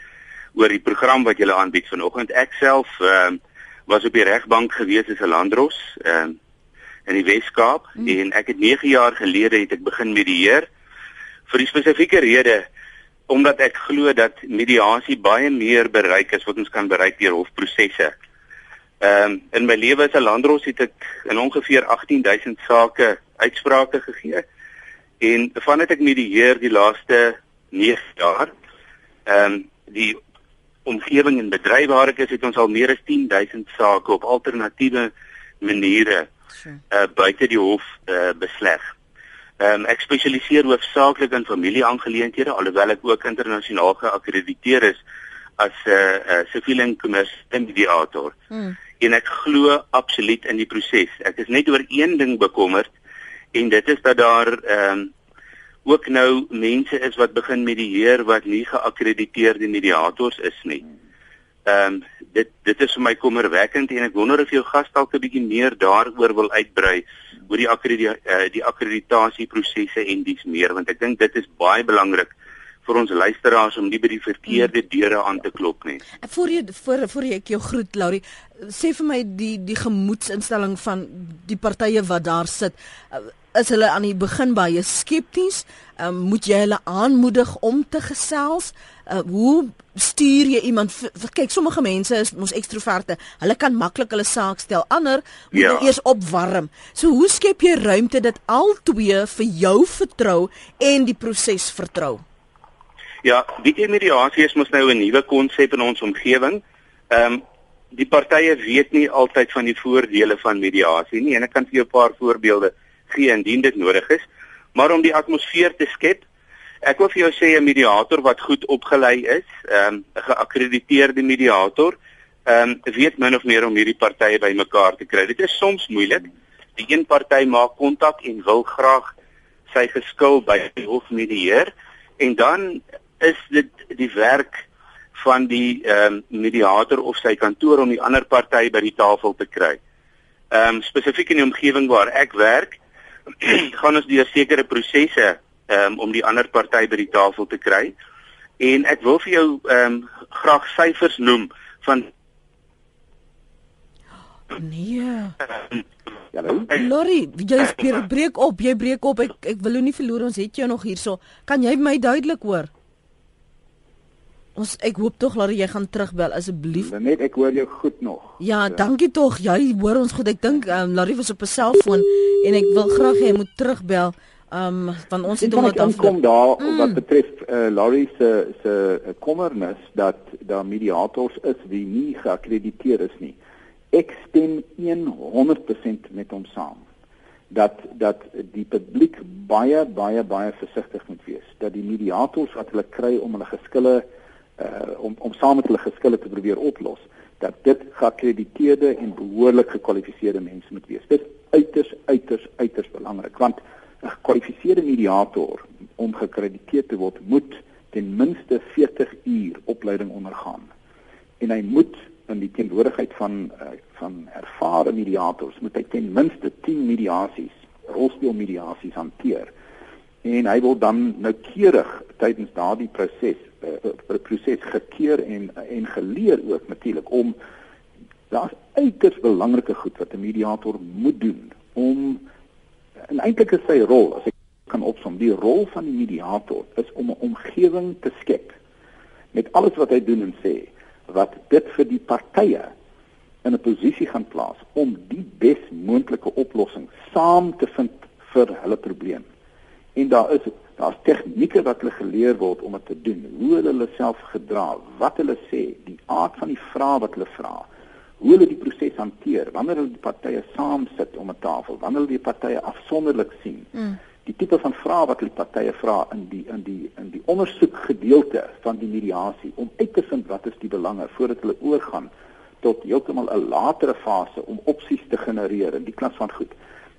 oor die program wat julle aanbied vanoggend. Ek self uh, was op die regbank gewees as 'n landdros uh, in die Wes-Kaap mm. en ek het 9 jaar gelede het ek begin medieer vir die spesifieke rede omdat ek glo dat mediasie baie meer bereik is wat ons kan bereik deur hofprosesse. Ehm um, in my lewe as 'n landdros het ek in ongeveer 18000 sake uitsprake gegee en vandat ek medieer die laaste 9 jaar ehm um, die omgewing en bedryf waar ek is het ons al meer as 10000 sake op alternatiewe maniere uh, buite die hof uh, besleg. Ehm um, ek spesialiseer hoofsaaklik in familieaangeleenthede alhoewel ek ook internasionaal geakkrediteer is as 'n uh, uh, siviele en kommersiële mediator. Hmm. En ek glo absoluut in die proses. Ek is net oor een ding bekommerd en dit is dat daar ehm um, ook nou mense is wat begin medieer wat nie geakkrediteerde mediators is nie. Ehm um, dit dit is vir my kommerwekkend en ek wonder of jou gas dalk 'n bietjie meer daaroor wil uitbrei oor die akkreditasie uh, die akkreditasieprosesse en dies meer want ek dink dit is baie belangrik vir ons luisteraars om nie by die verkeerde hmm. deure aan te klop nie. Voor jy voor voor jy ek jou groet Laurie, sê vir my die die gemoedsinstelling van die partye wat daar sit. Uh, is hulle aan die begin baie skepties? Um, moet jy hulle aanmoedig om te gesels? Uh, hoe stuur jy iemand kyk sommige mense is mos ekstroverte. Hulle kan maklik hulle saak stel. Ander moet ja. eers opwarm. So hoe skep jy ruimte dat al twee vir jou vertrou en die proses vertrou? Ja, die mediasie is mos nou 'n nuwe konsep in ons omgewing. Ehm um, die partye weet nie altyd van die voordele van mediasie nie en ek kan vir jou 'n paar voorbeelde gee indien dit nodig is. Maar om die atmosfeer te skep, ek wil vir jou sê 'n mediator wat goed opgelei is, ehm, 'n um, geakkrediteerde mediator, ehm um, weet min of meer om hierdie partye bymekaar te kry. Dit is soms moeilik. Die een party maak kontak en wil graag sy geskil by die hof medieer en dan is dit die werk van die ehm um, mediator of sy kantoor om die ander party by die tafel te kry. Ehm um, spesifiek in die omgewing waar ek werk, gaan ons deur sekere prosesse um, om die ander party by die tafel te kry. En ek wil vir jou ehm um, graag syfers noem van Nee. Hallo. Lori, jy breek op, jy breek op. Ek ek wil jou nie verloor ons het jou nog hierso. Kan jy my duidelik hoor? Ons ek hoop tog dat jy gaan terugbel asseblief. Net ek hoor jou goed nog. Ja, ja. dankie tog. Jy hoor ons goed. Ek dink ehm um, Larry was op 'n selfoon en ek wil graag hê hy moet terugbel. Ehm um, van ons het hom dan kom daar mm. wat betref uh, Larry se se eh, kommernis dat daar mediators is wie nie geakkrediteer is nie. Ek stem 100% met hom saam dat dat die publiek baie baie baie versigtig moet wees dat die mediators wat hulle kry om hulle geskille uh om om saam met hulle geskille te probeer oplos dat dit geakkrediteerde en behoorlik gekwalifiseerde mense moet wees. Dit uiters uiters uiters belangrik want 'n gekwalifiseerde mediator om geakkrediteer te word moet ten minste 40 uur opleiding ondergaan. En hy moet in die teenwoordigheid van uh, van ervare mediators moet hy ten minste 10 mediasies, rolspelmediasies hanteer. En hy wil dan noukeurig tydens daardie proses uh, proses gekeur en en geleer ook natuurlik om daar's uiters belangrike goed wat 'n mediator moet doen om en eintlik is sy rol as ek kan opsom die rol van die mediator is om 'n omgewing te skep met alles wat hy doen en sê wat dit vir die partye in 'n posisie gaan plaas om die bes moontlike oplossing saam te vind vir hulle probleem. En daar is Daar's tegnieke wat hulle geleer word om dit te doen. Hoe hulle hulle self gedra, wat hulle sê, die aard van die vrae wat hulle vra. Hoe hulle die proses hanteer wanneer hulle die partye saam sit om 'n tafel, wanneer hulle die partye afsonderlik sien. Mm. Die tipe van vrae wat hulle partye vra in die in die in die ondersoek gedeelte van die mediasie om uit te vind wat is die belange voordat hulle oorgaan tot heeltemal 'n latere fase om opsies te genereer in die klas van goed.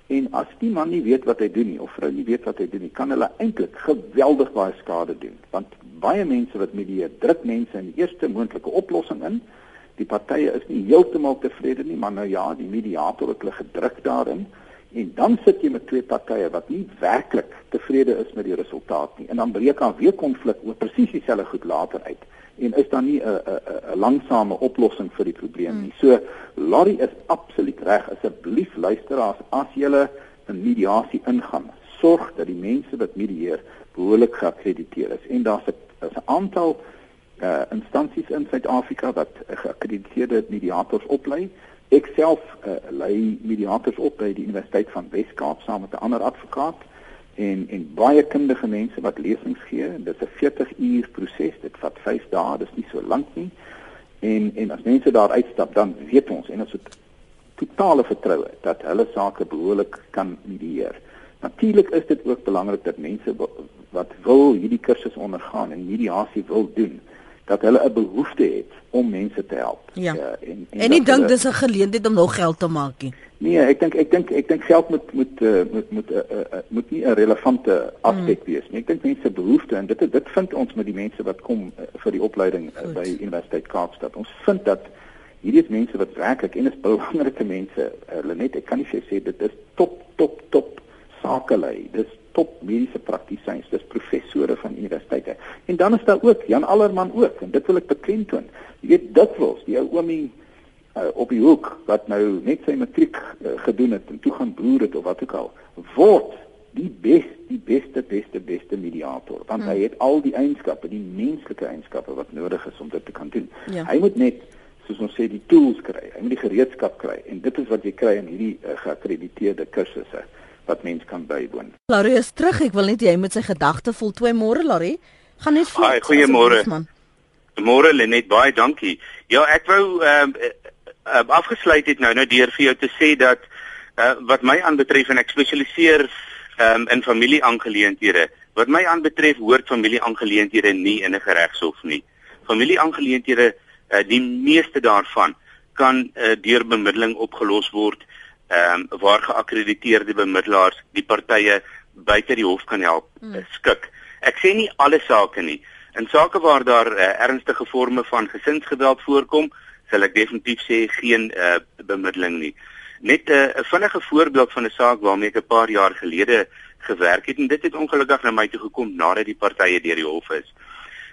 En as die man nie weet wat hy doen nie of vrou nie weet wat hy doen nie, kan hulle eintlik geweldig baie skade doen. Want baie mense wat medieer, druk mense in die eerste moontlike oplossing in. Die partye is nie heeltemal tevrede nie, maar nou ja, die mediator het hulle gedruk daarin. En dan sit jy met twee partye wat nie werklik tevrede is met die resultaat nie. En dan breek aan weer konflik oor presies dieselfde goed later uit en is daar nie 'n 'n 'n langsame oplossing vir die probleem nie. So Larry is absoluut reg. Asseblief luisteraars, as jy 'n mediasie ingaan, sorg dat die mense wat medieer behoorlik geakkrediteer is. En daar's 'n 'n aantal uh instansies in Suid-Afrika wat geakkrediteerde mediators oplei. Ek self uh, lei mediators op by die Universiteit van Wes-Kaap saam met 'n ander advokaat en en baie kundige mense wat lesings gee. Dit is 'n 40 uur proses. Dit vat 5 dae. Dit is nie so lank nie. En en as mense daar uitstap, dan weet ons en ons het totale vertroue dat hulle sake behoorlik kan medieer. Natuurlik is dit ook belangrik dat mense wat wil hierdie kursus ondergaan en mediasie wil doen, dat hulle 'n behoefte het om mense te help. Ja. Uh, en en, en ek dink dis 'n geleentheid om nog geld te maak nie. Nee, ek dink ek dink ek dink geld moet moet uh, moet moet uh, uh, moet nie 'n relevante aspek mm. wees nie. Ek dink mense behoefte en dit dit vind ons met die mense wat kom uh, vir die opleiding uh, by Universiteit Kaapstad. Ons vind dat hierdie is mense wat werklik en is belangrike mense. Hulle uh, net ek kan nie sê dit is top top top sakelei. Dis top mediese praktisyns, dis professore van universiteite. En dan is daar ook Jan Allerman ook en dit wil ek beklemtoon. Jy weet dit was die ou oomie uh, op die hoek wat nou net sy matriek uh, gedoen het en toe gaan boer het of wat ook al word die beste die beste beste beste mediator want hmm. hy het al die eienskappe, die menslike eienskappe wat nodig is om dit te kan doen. Ja. Hy moet net soos ons sê die tools kry. Hy moet die gereedskap kry en dit is wat jy kry in hierdie uh, geakkrediteerde kursusse wat mens kan bywoon. Larry is terug. Ek wil net jy met sy gedagte voltooi môre Larry. Gaan net vlug. Haai, goeiemôre. Môre Lenet, baie dankie. Ja, ek wou ehm uh, uh, afgesluit het nou nou deur vir jou te sê dat uh, wat my aanbetref en ek spesialiseer um, in familieaangeleenthede. Wat my aanbetref hoort familieaangeleenthede nie in 'n geregshof nie. Familieaangeleenthede, uh, die meeste daarvan kan uh, deur bemiddeling opgelos word ehm um, waar geakkrediteerde bemiddelaars die partye buite die hof kan help mm. skik. Ek sê nie alle sake nie. In sake waar daar uh, ernstige forme van gesinsgeweld voorkom, sal ek definitief sê geen uh, bemiddeling nie. Net 'n uh, vinnige voorbeeld van 'n saak waarmee ek 'n paar jaar gelede gewerk het en dit het ongelukkig na my toe gekom nadat die partye deur die hof is.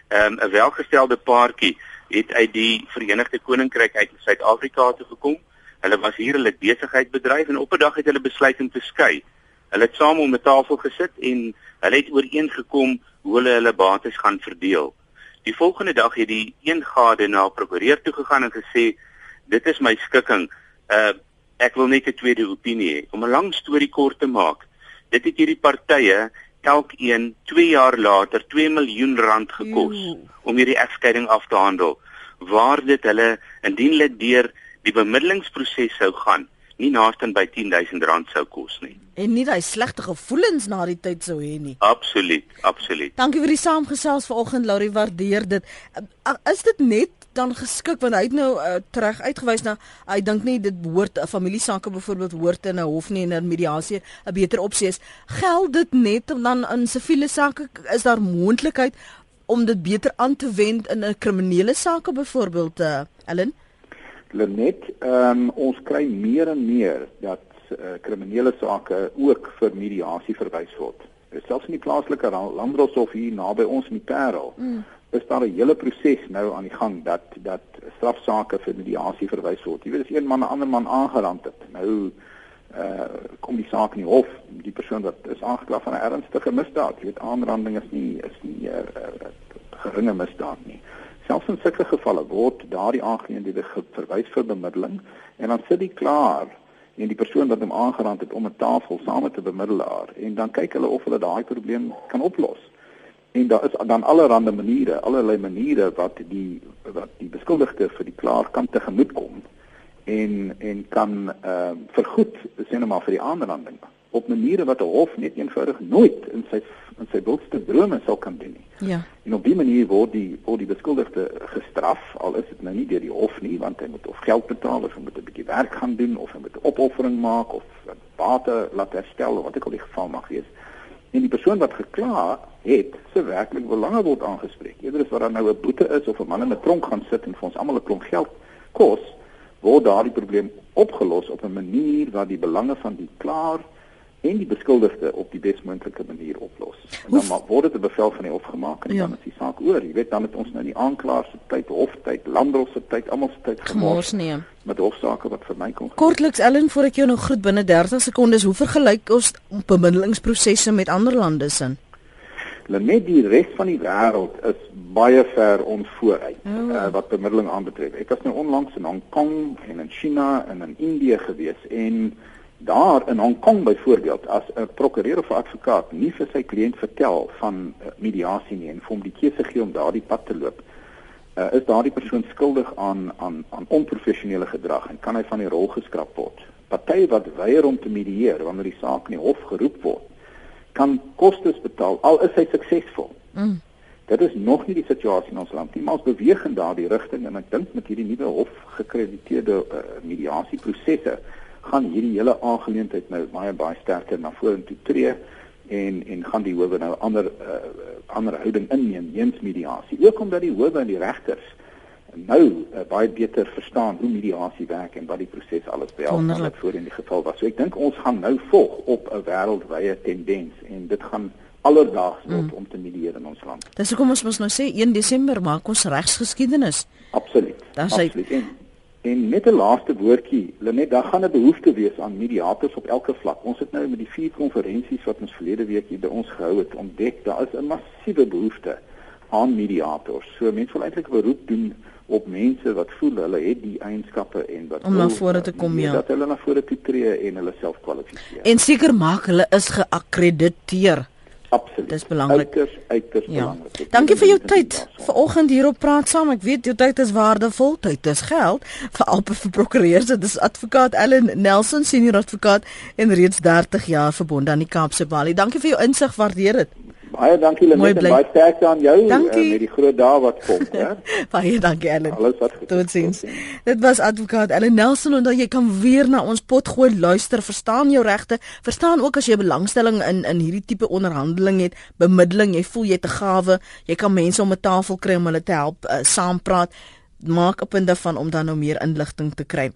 Ehm um, 'n welgestelde paartjie het uit die Verenigde Koninkryk uit Suid-Afrika toe gekom. Hulle was hier hulle besigheid bedryf en op 'n dag het hulle besluit om te skei. Hulle het saam om 'n tafel gesit en hulle het ooreengekom hoe hulle hulle bates gaan verdeel. Die volgende dag het die een gade na 'n prokureur toe gegaan en gesê dit is my skikking. Uh ek wil net 'n tweede opinie hê. Om 'n lang storie kort te maak, dit het hierdie partye elkeen 2 jaar later 2 miljoen rand gekos Eeuw. om hierdie egskeiding af te handel. Waar dit hulle indien hulle deur die bemiddelingsproses sou gaan, nie naaste by 10000 rand sou kos nie. En nie daai slegte gevoelens na die tyd sou hê nie. Absoluut, absoluut. Dankie vir die saamgesels vanoggend Laurie, waardeer dit. Is dit net dan geskik want hy het nou uh, terug uitgewys na hy dink nie dit behoort 'n uh, familiesake byvoorbeeld hoort in 'n hof nie en in mediasie 'n beter opsie is. Geld dit net dan in siviele sake is daar moontlikheid om dit beter aan te wend in 'n kriminele sake byvoorbeeld uh, Ellen? Lenet, um, ons kry meer en meer dat uh, kriminele sake ook vir mediasie verwys word. Selfs in die plaaslike landroshof hier naby ons in die Parel. Mm is daar 'n hele proses nou aan die gang dat dat strafsaake vir mediasie verwys word. Jy weet as een man 'n ander man aangerand het, nou uh kom die saak in die hof, die persoon wat is aangekla van 'n ernstige misdaad. Jy weet aanranding is nie is nie 'n uh, uh, geringe misdaad nie. Selfs in sulke gevalle word daardie aangeleenthede verwys vir bemiddeling en dan sit die klaar en die persoon wat hom aangerand het om 'n tafel saam met 'n bemiddelaar en dan kyk hulle of hulle daai probleem kan oplos. En daar is dan allerlei maniere, allerlei maniere wat die wat die beskuldigde vir die klaar kan tegemoet kom en en kan ehm uh, vergoed sê nou maar vir die aanranding op maniere wat 'n hof net eenvoudig nooit in sy in sy wildste drome sou kan doen nie. Ja. En op die manier word die word die beskuldigde gestraf al is dit nou nie deur die hof nie want hy moet of geld betaal of hy moet 'n bietjie werk gaan doen of hy moet 'n opoffering maak of bate laat herstel wat ek al die geval mag wees en die persoon wat gekla het se werklik belange word aangespreek. Eerder as wat daar nou 'n boete is of 'n man in 'n tronk gaan sit en vir ons almal 'n klomp geld kos, word daardie probleem opgelos op 'n manier wat die belange van die klaar en die beskuldigde op die besmoontlike manier oplos. En dan maar word dit 'n bevel van die hof gemaak en ja. dan is die saak oor. Jy weet dan het ons nou die aanklaer se tyd, hoftyd, landros se tyd, almal se tyd gemors neem. Met hofsaake wat vir my kom. Kortliks Ellen, voor ek jou nog groet binne 30 sekondes, hoe vergelyk ons bemiddelingsprosesse met ander lande sin? Net die res van die wêreld is baie ver ons vooruit oh. uh, wat bemiddeling aanbetref. Ek was nou onlangs in Hong Kong en in China en in Indië gewees en Daar in Hong Kong byvoorbeeld as 'n prokureur of advokaat nie vir sy kliënt vertel van uh, mediasie nie en vir hom die keuse gee om daardie pad te loop, uh, is daardie persoon skuldig aan aan aan onprofessionele gedrag en kan hy van die rol geskraap word. Partye wat weier om te medieer wanneer die saak in die hof geroep word, kan kostes betaal al is hy suksesvol. Mm. Dit is nog nie die situasie in ons land nie, maar ons beweeg in daardie rigting en ek dink met hierdie nuwe hof gekrediteerde uh, mediasieprosesse gaan hierdie hele aangeleentheid nou baie baie sterker na vorentoe tree en en gaan die howe nou ander uh, ander houding inneem teens mediasie. Ook omdat die howe en die regters nou uh, baie beter verstaan hoe mediasie werk en wat die proses alles behels wat voor in die geval was. So ek dink ons gaan nou volg op 'n wêreldwye tendens en dit gaan alledaags word mm. om te medieer in ons land. Dis hoekom ons mos nou sê 1 Desember maak ons regsgeskiedenis. Absoluut. Absoluut. En, En met 'n laaste woordjie, Lenet, daar gaan 'n behoefte wees aan mediators op elke vlak. Ons het nou met die vier konferensies wat ons verlede week hier by ons gehou het, ontdek daar is 'n massiewe behoefte aan mediators. So mense wil eintlik 'n beroep doen op mense wat voel hulle het die eienskappe en wat om na vore te kom ja. Dat hulle na vore toe tree en hulle self kwalifiseer. En seker maak hulle is geakkrediteer. Absoluut. Dis belangrik. Uiters, uiters ja. belangrik. Dankie vir jou tyd. Vanoggend hierop praat saam. Ek weet jou tyd is waardevol. Tyd is geld vir albei vir prokureurs. Dit is advokaat Ellen Nelson, senior advokaat en reeds 30 jaar verbonde aan die Kaapse Balie. Dankie vir jou insig. Waardeer dit. Baie dankie Lenet en baie sterkte aan jou uh, met die groot dae wat kom, hè. baie dankie Ellen. Alles wat goed. Totsiens. Dit was advokaat Ellen Nelson en dan jy kan weer na ons pot gooi luister, verstaan jou regte, verstaan ook as jy belangstelling in in hierdie tipe onderhandeling het, bemiddeling, jy voel jy te gawe, jy kan mense om 'n tafel kry om hulle te help uh, saampraat. Maak 'n punt daarvan om dan nou meer inligting te kry.